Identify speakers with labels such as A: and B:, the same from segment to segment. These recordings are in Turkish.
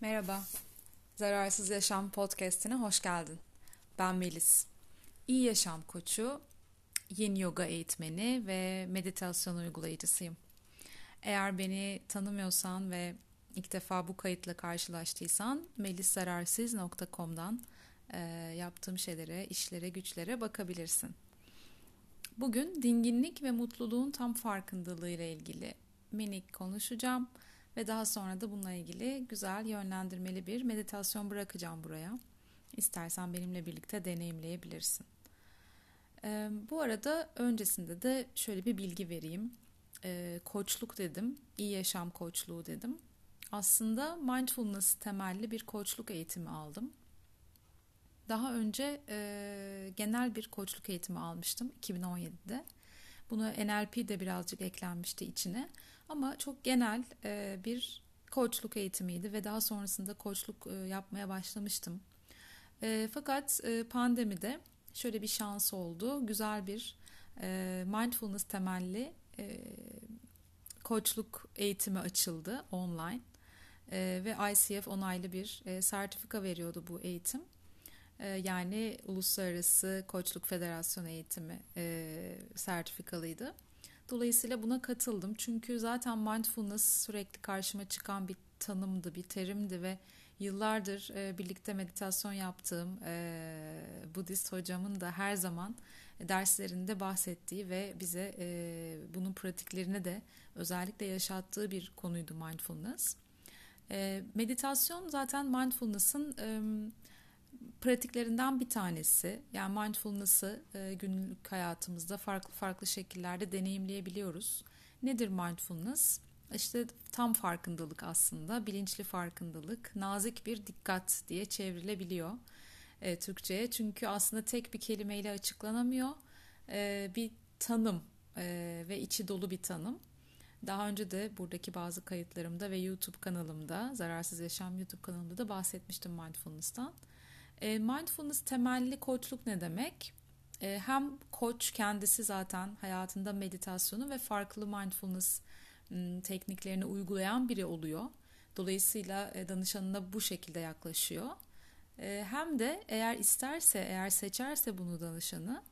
A: Merhaba, Zararsız Yaşam Podcast'ine hoş geldin. Ben Melis. İyi yaşam koçu, yeni yoga eğitmeni ve meditasyon uygulayıcısıyım. Eğer beni tanımıyorsan ve ilk defa bu kayıtla karşılaştıysan meliszararsız.com'dan e, yaptığım şeylere, işlere, güçlere bakabilirsin. Bugün dinginlik ve mutluluğun tam farkındalığı ile ilgili minik konuşacağım ve daha sonra da bununla ilgili güzel yönlendirmeli bir meditasyon bırakacağım buraya. İstersen benimle birlikte deneyimleyebilirsin. Bu arada öncesinde de şöyle bir bilgi vereyim. Koçluk dedim, iyi yaşam koçluğu dedim. Aslında mindfulness temelli bir koçluk eğitimi aldım. Daha önce e, genel bir koçluk eğitimi almıştım 2017'de. Bunu NLP de birazcık eklenmişti içine. Ama çok genel e, bir koçluk eğitimiydi ve daha sonrasında koçluk e, yapmaya başlamıştım. E, fakat pandemide şöyle bir şans oldu. Güzel bir mindfulness temelli koçluk eğitimi açıldı online. Ve ICF onaylı bir sertifika veriyordu bu eğitim. E, yani Uluslararası Koçluk Federasyonu eğitimi e, sertifikalıydı. Dolayısıyla buna katıldım. Çünkü zaten mindfulness sürekli karşıma çıkan bir tanımdı, bir terimdi ve yıllardır e, birlikte meditasyon yaptığım e, Budist hocamın da her zaman derslerinde bahsettiği ve bize e, bunun pratiklerini de özellikle yaşattığı bir konuydu mindfulness. E, meditasyon zaten mindfulness'ın e, pratiklerinden bir tanesi. Yani mindfulness'ı e, günlük hayatımızda farklı farklı şekillerde deneyimleyebiliyoruz. Nedir mindfulness? İşte tam farkındalık aslında, bilinçli farkındalık, nazik bir dikkat diye çevrilebiliyor e, Türkçe'ye. Çünkü aslında tek bir kelimeyle açıklanamıyor. E, bir tanım e, ve içi dolu bir tanım. Daha önce de buradaki bazı kayıtlarımda ve YouTube kanalımda, Zararsız Yaşam YouTube kanalımda da bahsetmiştim mindfulness'tan. E, mindfulness temelli koçluk ne demek? E, hem koç kendisi zaten hayatında meditasyonu ve farklı mindfulness tekniklerini uygulayan biri oluyor. Dolayısıyla e, danışanına bu şekilde yaklaşıyor. Hem de eğer isterse, eğer seçerse bunu danışanı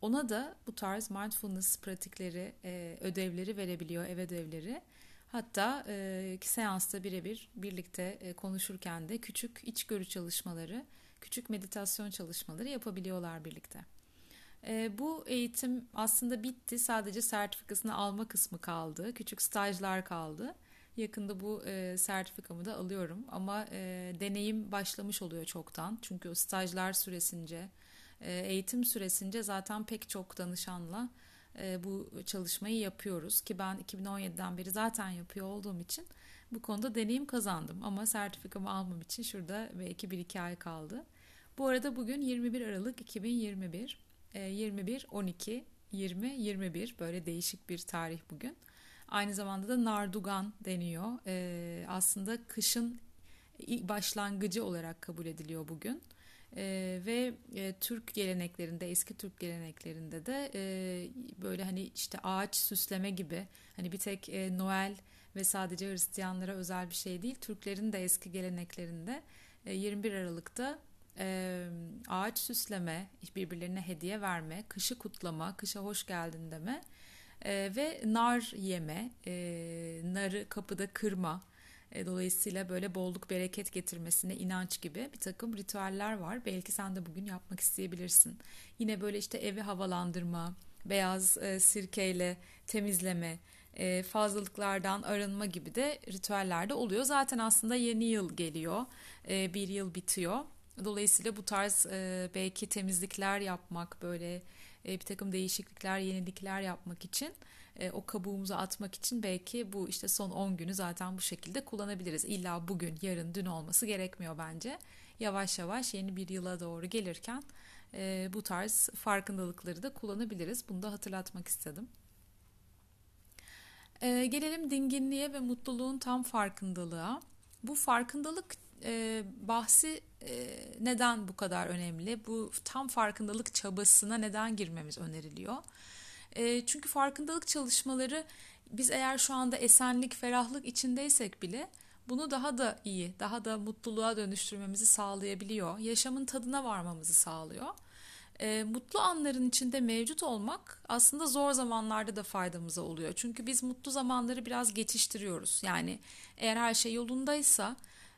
A: ona da bu tarz mindfulness pratikleri, ödevleri verebiliyor, ev ödevleri. Hatta e, seansta birebir birlikte konuşurken de küçük içgörü çalışmaları küçük meditasyon çalışmaları yapabiliyorlar birlikte. E, bu eğitim aslında bitti. Sadece sertifikasını alma kısmı kaldı. Küçük stajlar kaldı. Yakında bu e, sertifikamı da alıyorum. Ama e, deneyim başlamış oluyor çoktan. Çünkü o stajlar süresince, e, eğitim süresince zaten pek çok danışanla e, bu çalışmayı yapıyoruz. Ki ben 2017'den beri zaten yapıyor olduğum için bu konuda deneyim kazandım. Ama sertifikamı almam için şurada belki 1-2 ay kaldı. Bu arada bugün 21 Aralık 2021. 21 12 20 21 böyle değişik bir tarih bugün. Aynı zamanda da Nardugan deniyor. E, aslında kışın başlangıcı olarak kabul ediliyor bugün. E, ve e, Türk geleneklerinde, eski Türk geleneklerinde de e, böyle hani işte ağaç süsleme gibi hani bir tek e, Noel ve sadece Hristiyanlara özel bir şey değil. Türklerin de eski geleneklerinde e, 21 Aralık'ta e, ağaç süsleme, birbirlerine hediye verme, kışı kutlama, kışa hoş geldin deme e, ve nar yeme, e, narı kapıda kırma. E, dolayısıyla böyle bolluk bereket getirmesine inanç gibi bir takım ritüeller var. Belki sen de bugün yapmak isteyebilirsin. Yine böyle işte evi havalandırma, beyaz e, sirkeyle temizleme, e, fazlalıklardan arınma gibi de ritüeller de oluyor. Zaten aslında yeni yıl geliyor, e, bir yıl bitiyor. Dolayısıyla bu tarz e, belki temizlikler yapmak, böyle e, bir takım değişiklikler, yenilikler yapmak için, e, o kabuğumuzu atmak için belki bu işte son 10 günü zaten bu şekilde kullanabiliriz. İlla bugün, yarın, dün olması gerekmiyor bence. Yavaş yavaş yeni bir yıla doğru gelirken e, bu tarz farkındalıkları da kullanabiliriz. Bunu da hatırlatmak istedim. E, gelelim dinginliğe ve mutluluğun tam farkındalığa. Bu farkındalık e, bahsi e, neden bu kadar önemli? Bu tam farkındalık çabasına neden girmemiz öneriliyor? E, çünkü farkındalık çalışmaları biz eğer şu anda esenlik, ferahlık içindeysek bile bunu daha da iyi, daha da mutluluğa dönüştürmemizi sağlayabiliyor. Yaşamın tadına varmamızı sağlıyor. Mutlu anların içinde mevcut olmak aslında zor zamanlarda da faydamıza oluyor. Çünkü biz mutlu zamanları biraz geçiştiriyoruz. Yani eğer her şey yolundaysa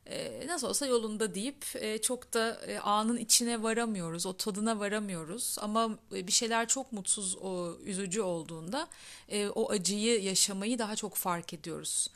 A: e, nasıl olsa yolunda deyip e, çok da e, anın içine varamıyoruz, o tadına varamıyoruz. Ama bir şeyler çok mutsuz, o üzücü olduğunda o acıyı yaşamayı daha çok fark ediyoruz.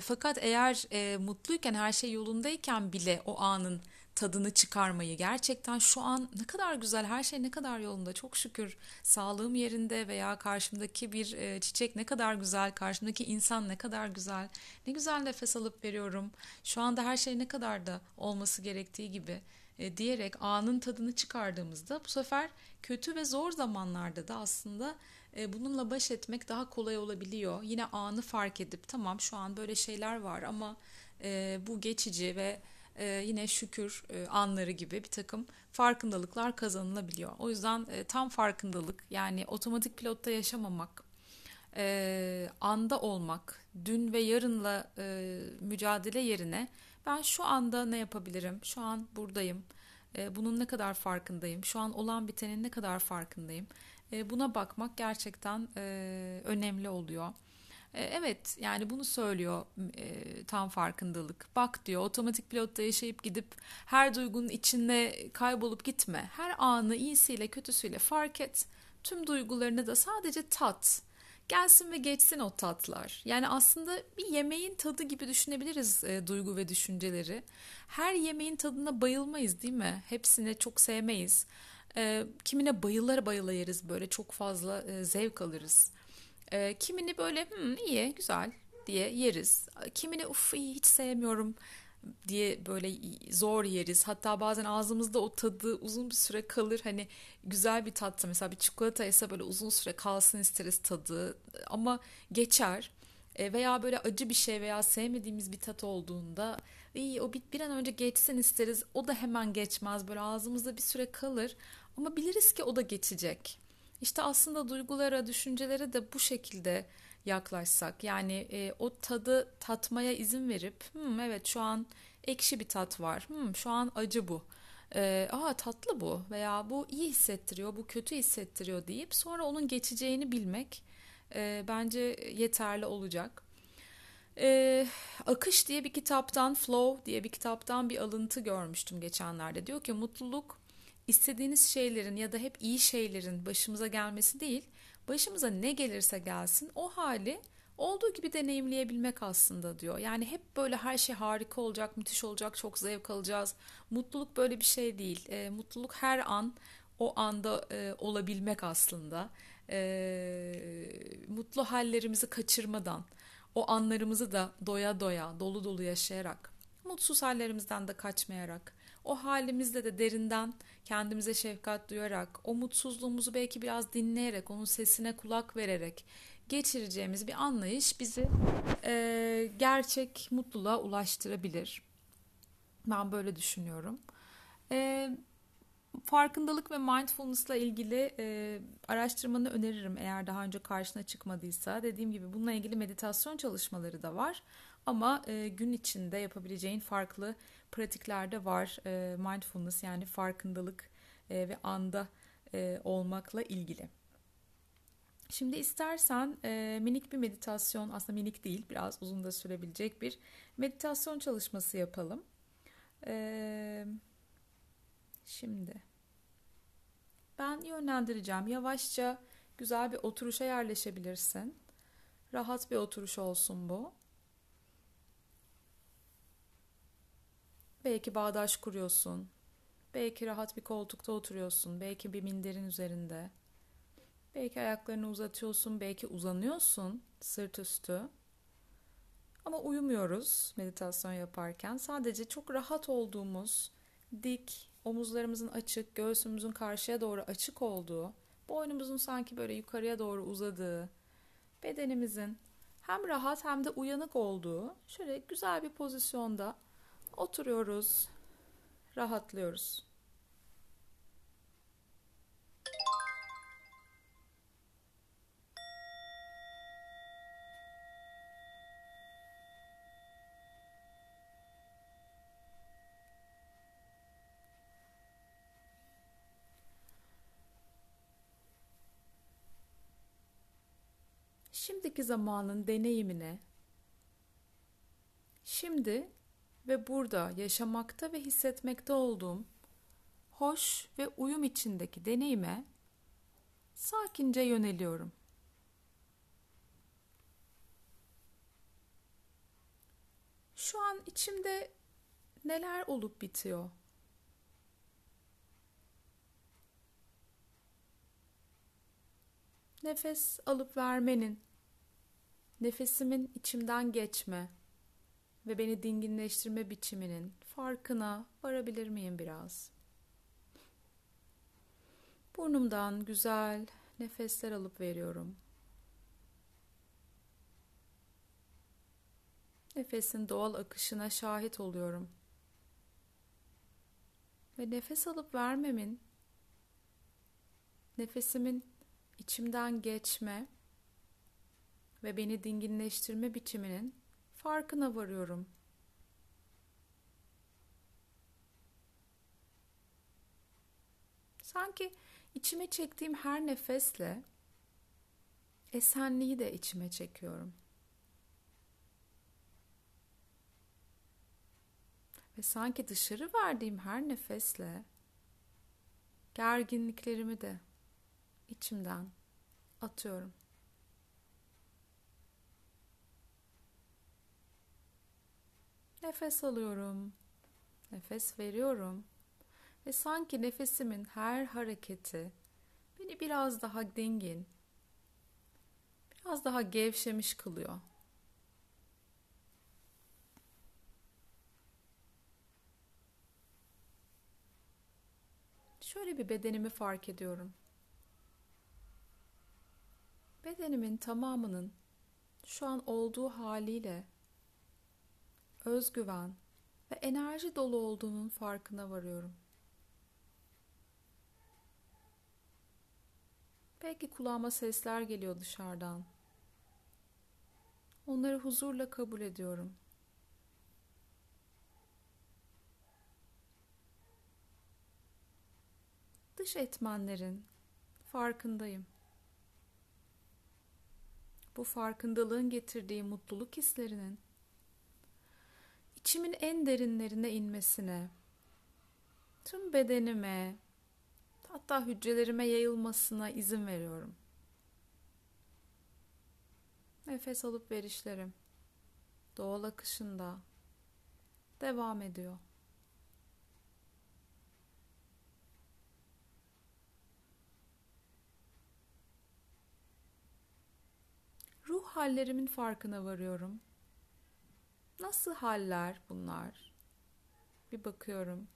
A: Fakat eğer mutluyken her şey yolundayken bile o anın tadını çıkarmayı gerçekten şu an ne kadar güzel her şey ne kadar yolunda. Çok şükür sağlığım yerinde veya karşımdaki bir e, çiçek ne kadar güzel karşımdaki insan ne kadar güzel. Ne güzel nefes alıp veriyorum. Şu anda her şey ne kadar da olması gerektiği gibi e, diyerek anın tadını çıkardığımızda bu sefer kötü ve zor zamanlarda da aslında e, bununla baş etmek daha kolay olabiliyor. Yine anı fark edip tamam şu an böyle şeyler var ama bu geçici ve e, yine şükür e, anları gibi bir takım farkındalıklar kazanılabiliyor. O yüzden e, tam farkındalık yani otomatik pilotta yaşamamak, e, anda olmak, dün ve yarınla e, mücadele yerine ben şu anda ne yapabilirim, şu an buradayım, e, bunun ne kadar farkındayım, şu an olan bitenin ne kadar farkındayım. E, buna bakmak gerçekten e, önemli oluyor. E, evet yani bunu söylüyor e, tam farkındalık. Bak diyor otomatik pilotta yaşayıp gidip her duygunun içinde kaybolup gitme. Her anı iyisiyle kötüsüyle fark et. Tüm duygularını da sadece tat. Gelsin ve geçsin o tatlar. Yani aslında bir yemeğin tadı gibi düşünebiliriz e, duygu ve düşünceleri. Her yemeğin tadına bayılmayız değil mi? Hepsini çok sevmeyiz. E, kimine bayılar bayıla yeriz böyle çok fazla e, zevk alırız. E, kimini böyle hmm, iyi güzel diye yeriz. Kimini uf iyi hiç sevmiyorum diye böyle zor yeriz. Hatta bazen ağzımızda o tadı uzun bir süre kalır. Hani güzel bir tatsa mesela bir çikolata ise böyle uzun süre kalsın isteriz tadı ama geçer. E, veya böyle acı bir şey veya sevmediğimiz bir tat olduğunda iyi o bir, bir an önce geçsin isteriz. O da hemen geçmez. Böyle ağzımızda bir süre kalır ama biliriz ki o da geçecek. İşte aslında duygulara, düşüncelere de bu şekilde yaklaşsak yani e, o tadı tatmaya izin verip hmm, evet şu an ekşi bir tat var hmm, şu an acı bu e, aa tatlı bu veya bu iyi hissettiriyor bu kötü hissettiriyor deyip sonra onun geçeceğini bilmek e, bence yeterli olacak. E, Akış diye bir kitaptan Flow diye bir kitaptan bir alıntı görmüştüm geçenlerde diyor ki mutluluk istediğiniz şeylerin ya da hep iyi şeylerin başımıza gelmesi değil, başımıza ne gelirse gelsin o hali olduğu gibi deneyimleyebilmek aslında diyor. Yani hep böyle her şey harika olacak, müthiş olacak, çok zevk alacağız. Mutluluk böyle bir şey değil. E, mutluluk her an o anda e, olabilmek aslında. E, mutlu hallerimizi kaçırmadan, o anlarımızı da doya doya, dolu dolu yaşayarak, mutsuz hallerimizden de kaçmayarak, o halimizle de derinden kendimize şefkat duyarak, o mutsuzluğumuzu belki biraz dinleyerek, onun sesine kulak vererek geçireceğimiz bir anlayış bizi e, gerçek mutluluğa ulaştırabilir. Ben böyle düşünüyorum. E, farkındalık ve mindfulness ile ilgili e, araştırmanı öneririm eğer daha önce karşına çıkmadıysa. Dediğim gibi bununla ilgili meditasyon çalışmaları da var. Ama e, gün içinde yapabileceğin farklı pratikler de var. E, mindfulness yani farkındalık e, ve anda e, olmakla ilgili. Şimdi istersen e, minik bir meditasyon, aslında minik değil, biraz uzun da sürebilecek bir meditasyon çalışması yapalım. E, şimdi ben yönlendireceğim. Yavaşça güzel bir oturuşa yerleşebilirsin. Rahat bir oturuş olsun bu. Belki bağdaş kuruyorsun. Belki rahat bir koltukta oturuyorsun. Belki bir minderin üzerinde. Belki ayaklarını uzatıyorsun. Belki uzanıyorsun sırt üstü. Ama uyumuyoruz meditasyon yaparken. Sadece çok rahat olduğumuz, dik, omuzlarımızın açık, göğsümüzün karşıya doğru açık olduğu, boynumuzun sanki böyle yukarıya doğru uzadığı, bedenimizin hem rahat hem de uyanık olduğu şöyle güzel bir pozisyonda Oturuyoruz. Rahatlıyoruz. şimdiki zamanın deneyimine, şimdi ve burada yaşamakta ve hissetmekte olduğum hoş ve uyum içindeki deneyime sakince yöneliyorum. Şu an içimde neler olup bitiyor? Nefes alıp vermenin, nefesimin içimden geçme ve beni dinginleştirme biçiminin farkına varabilir miyim biraz? Burnumdan güzel nefesler alıp veriyorum. Nefesin doğal akışına şahit oluyorum. Ve nefes alıp vermemin, nefesimin içimden geçme ve beni dinginleştirme biçiminin farkına varıyorum. Sanki içime çektiğim her nefesle esenliği de içime çekiyorum. Ve sanki dışarı verdiğim her nefesle gerginliklerimi de içimden atıyorum. Nefes alıyorum. Nefes veriyorum. Ve sanki nefesimin her hareketi beni biraz daha dingin, biraz daha gevşemiş kılıyor. Şöyle bir bedenimi fark ediyorum. Bedenimin tamamının şu an olduğu haliyle özgüven ve enerji dolu olduğunun farkına varıyorum. Belki kulağıma sesler geliyor dışarıdan. Onları huzurla kabul ediyorum. Dış etmenlerin farkındayım. Bu farkındalığın getirdiği mutluluk hislerinin içimin en derinlerine inmesine, tüm bedenime, hatta hücrelerime yayılmasına izin veriyorum. Nefes alıp verişlerim doğal akışında devam ediyor. Ruh hallerimin farkına varıyorum. Nasıl haller bunlar? Bir bakıyorum.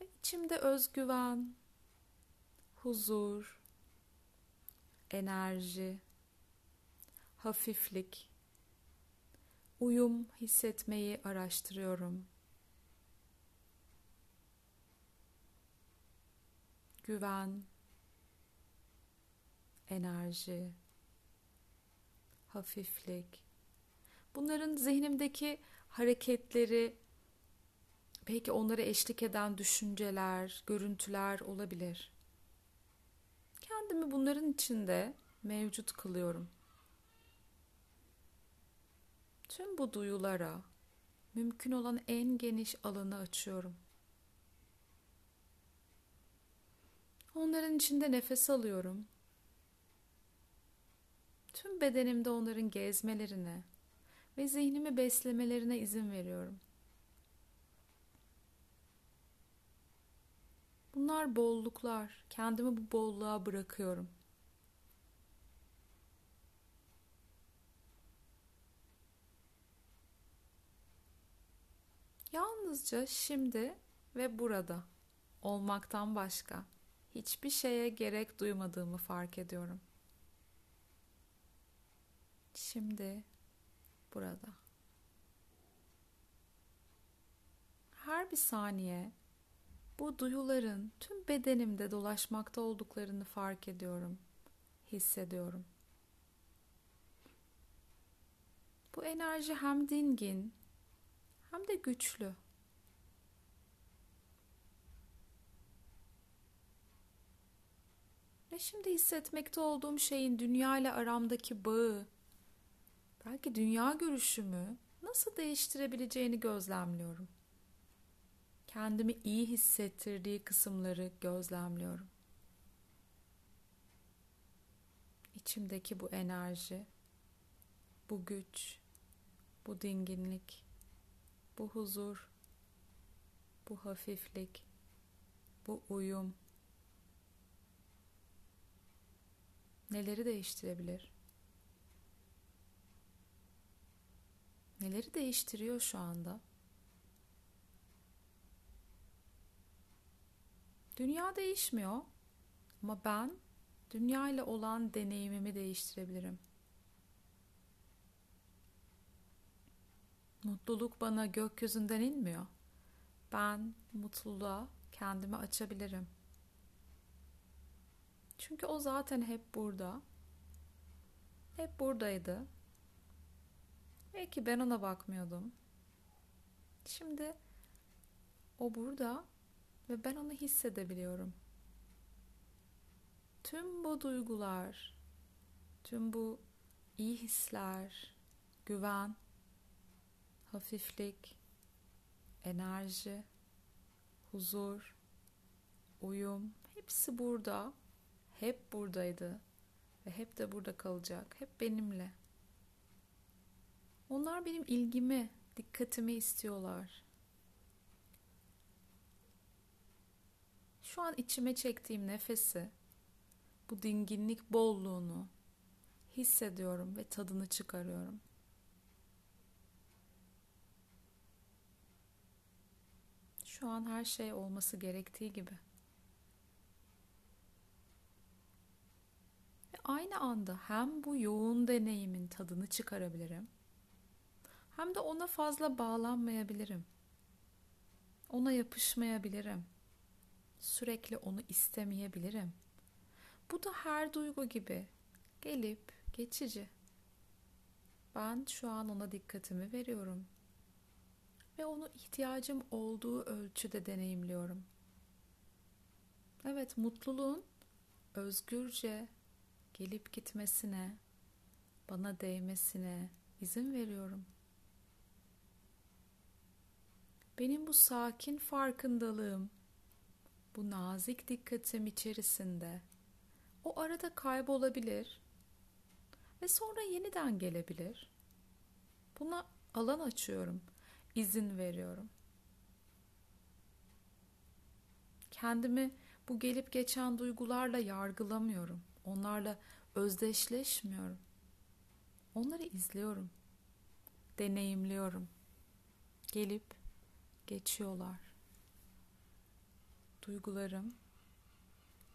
A: Ve içimde özgüven, huzur, enerji, hafiflik, uyum hissetmeyi araştırıyorum. Güven, enerji, hafiflik. Bunların zihnimdeki hareketleri, belki onlara eşlik eden düşünceler, görüntüler olabilir. Kendimi bunların içinde mevcut kılıyorum. Tüm bu duyulara mümkün olan en geniş alanı açıyorum. Onların içinde nefes alıyorum Tüm bedenimde onların gezmelerine ve zihnimi beslemelerine izin veriyorum. Bunlar bolluklar. Kendimi bu bolluğa bırakıyorum. Yalnızca şimdi ve burada olmaktan başka hiçbir şeye gerek duymadığımı fark ediyorum şimdi burada. Her bir saniye bu duyuların tüm bedenimde dolaşmakta olduklarını fark ediyorum, hissediyorum. Bu enerji hem dingin hem de güçlü. ve şimdi hissetmekte olduğum şeyin dünya ile aramdaki bağı, belki dünya görüşümü nasıl değiştirebileceğini gözlemliyorum. Kendimi iyi hissettirdiği kısımları gözlemliyorum. İçimdeki bu enerji, bu güç, bu dinginlik, bu huzur, bu hafiflik, bu uyum neleri değiştirebilir? Neleri değiştiriyor şu anda? Dünya değişmiyor ama ben dünya ile olan deneyimimi değiştirebilirim. Mutluluk bana gökyüzünden inmiyor. Ben mutluluğa kendimi açabilirim. Çünkü o zaten hep burada. Hep buradaydı. Belki ben ona bakmıyordum. Şimdi o burada ve ben onu hissedebiliyorum. Tüm bu duygular, tüm bu iyi hisler, güven, hafiflik, enerji, huzur, uyum hepsi burada. Hep buradaydı ve hep de burada kalacak. Hep benimle. Onlar benim ilgimi, dikkatimi istiyorlar. Şu an içime çektiğim nefesi, bu dinginlik bolluğunu hissediyorum ve tadını çıkarıyorum. Şu an her şey olması gerektiği gibi. Ve aynı anda hem bu yoğun deneyimin tadını çıkarabilirim hem de ona fazla bağlanmayabilirim. Ona yapışmayabilirim. Sürekli onu istemeyebilirim. Bu da her duygu gibi gelip geçici. Ben şu an ona dikkatimi veriyorum ve onu ihtiyacım olduğu ölçüde deneyimliyorum. Evet, mutluluğun özgürce gelip gitmesine, bana değmesine izin veriyorum. Benim bu sakin farkındalığım, bu nazik dikkatim içerisinde o arada kaybolabilir ve sonra yeniden gelebilir. Buna alan açıyorum izin veriyorum. Kendimi bu gelip geçen duygularla yargılamıyorum. Onlarla özdeşleşmiyorum. Onları izliyorum. Deneyimliyorum. Gelip geçiyorlar. Duygularım,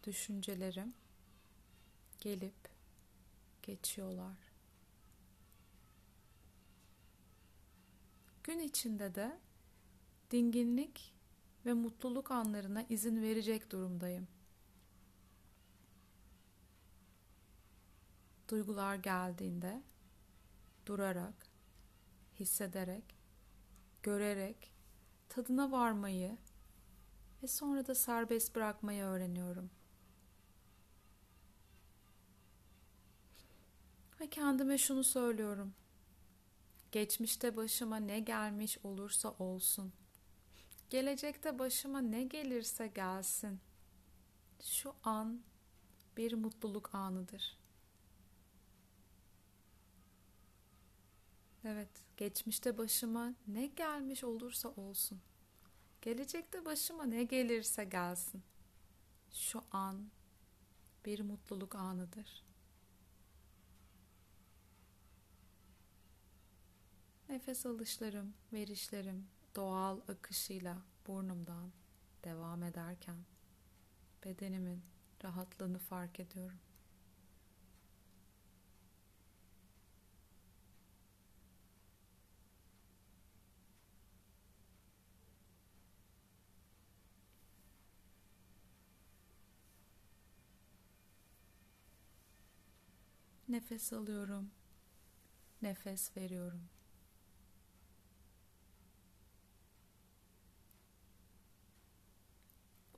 A: düşüncelerim gelip geçiyorlar. Gün içinde de dinginlik ve mutluluk anlarına izin verecek durumdayım. Duygular geldiğinde durarak, hissederek, görerek tadına varmayı ve sonra da serbest bırakmayı öğreniyorum. Ve kendime şunu söylüyorum. Geçmişte başıma ne gelmiş olursa olsun. Gelecekte başıma ne gelirse gelsin. Şu an bir mutluluk anıdır. Evet, geçmişte başıma ne gelmiş olursa olsun. Gelecekte başıma ne gelirse gelsin. Şu an bir mutluluk anıdır. Nefes alışlarım, verişlerim doğal akışıyla burnumdan devam ederken bedenimin rahatlığını fark ediyorum. Nefes alıyorum. Nefes veriyorum.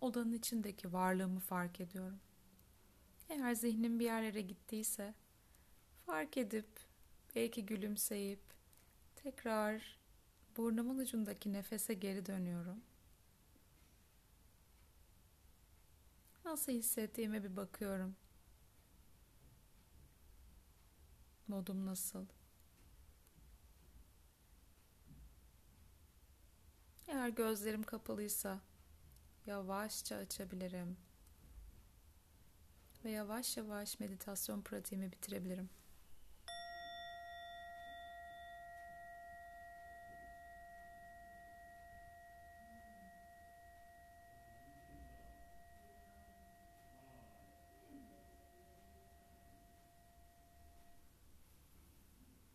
A: odanın içindeki varlığımı fark ediyorum. Eğer zihnim bir yerlere gittiyse fark edip belki gülümseyip tekrar burnumun ucundaki nefese geri dönüyorum. Nasıl hissettiğime bir bakıyorum. Modum nasıl? Eğer gözlerim kapalıysa yavaşça açabilirim. Ve yavaş yavaş meditasyon pratiğimi bitirebilirim.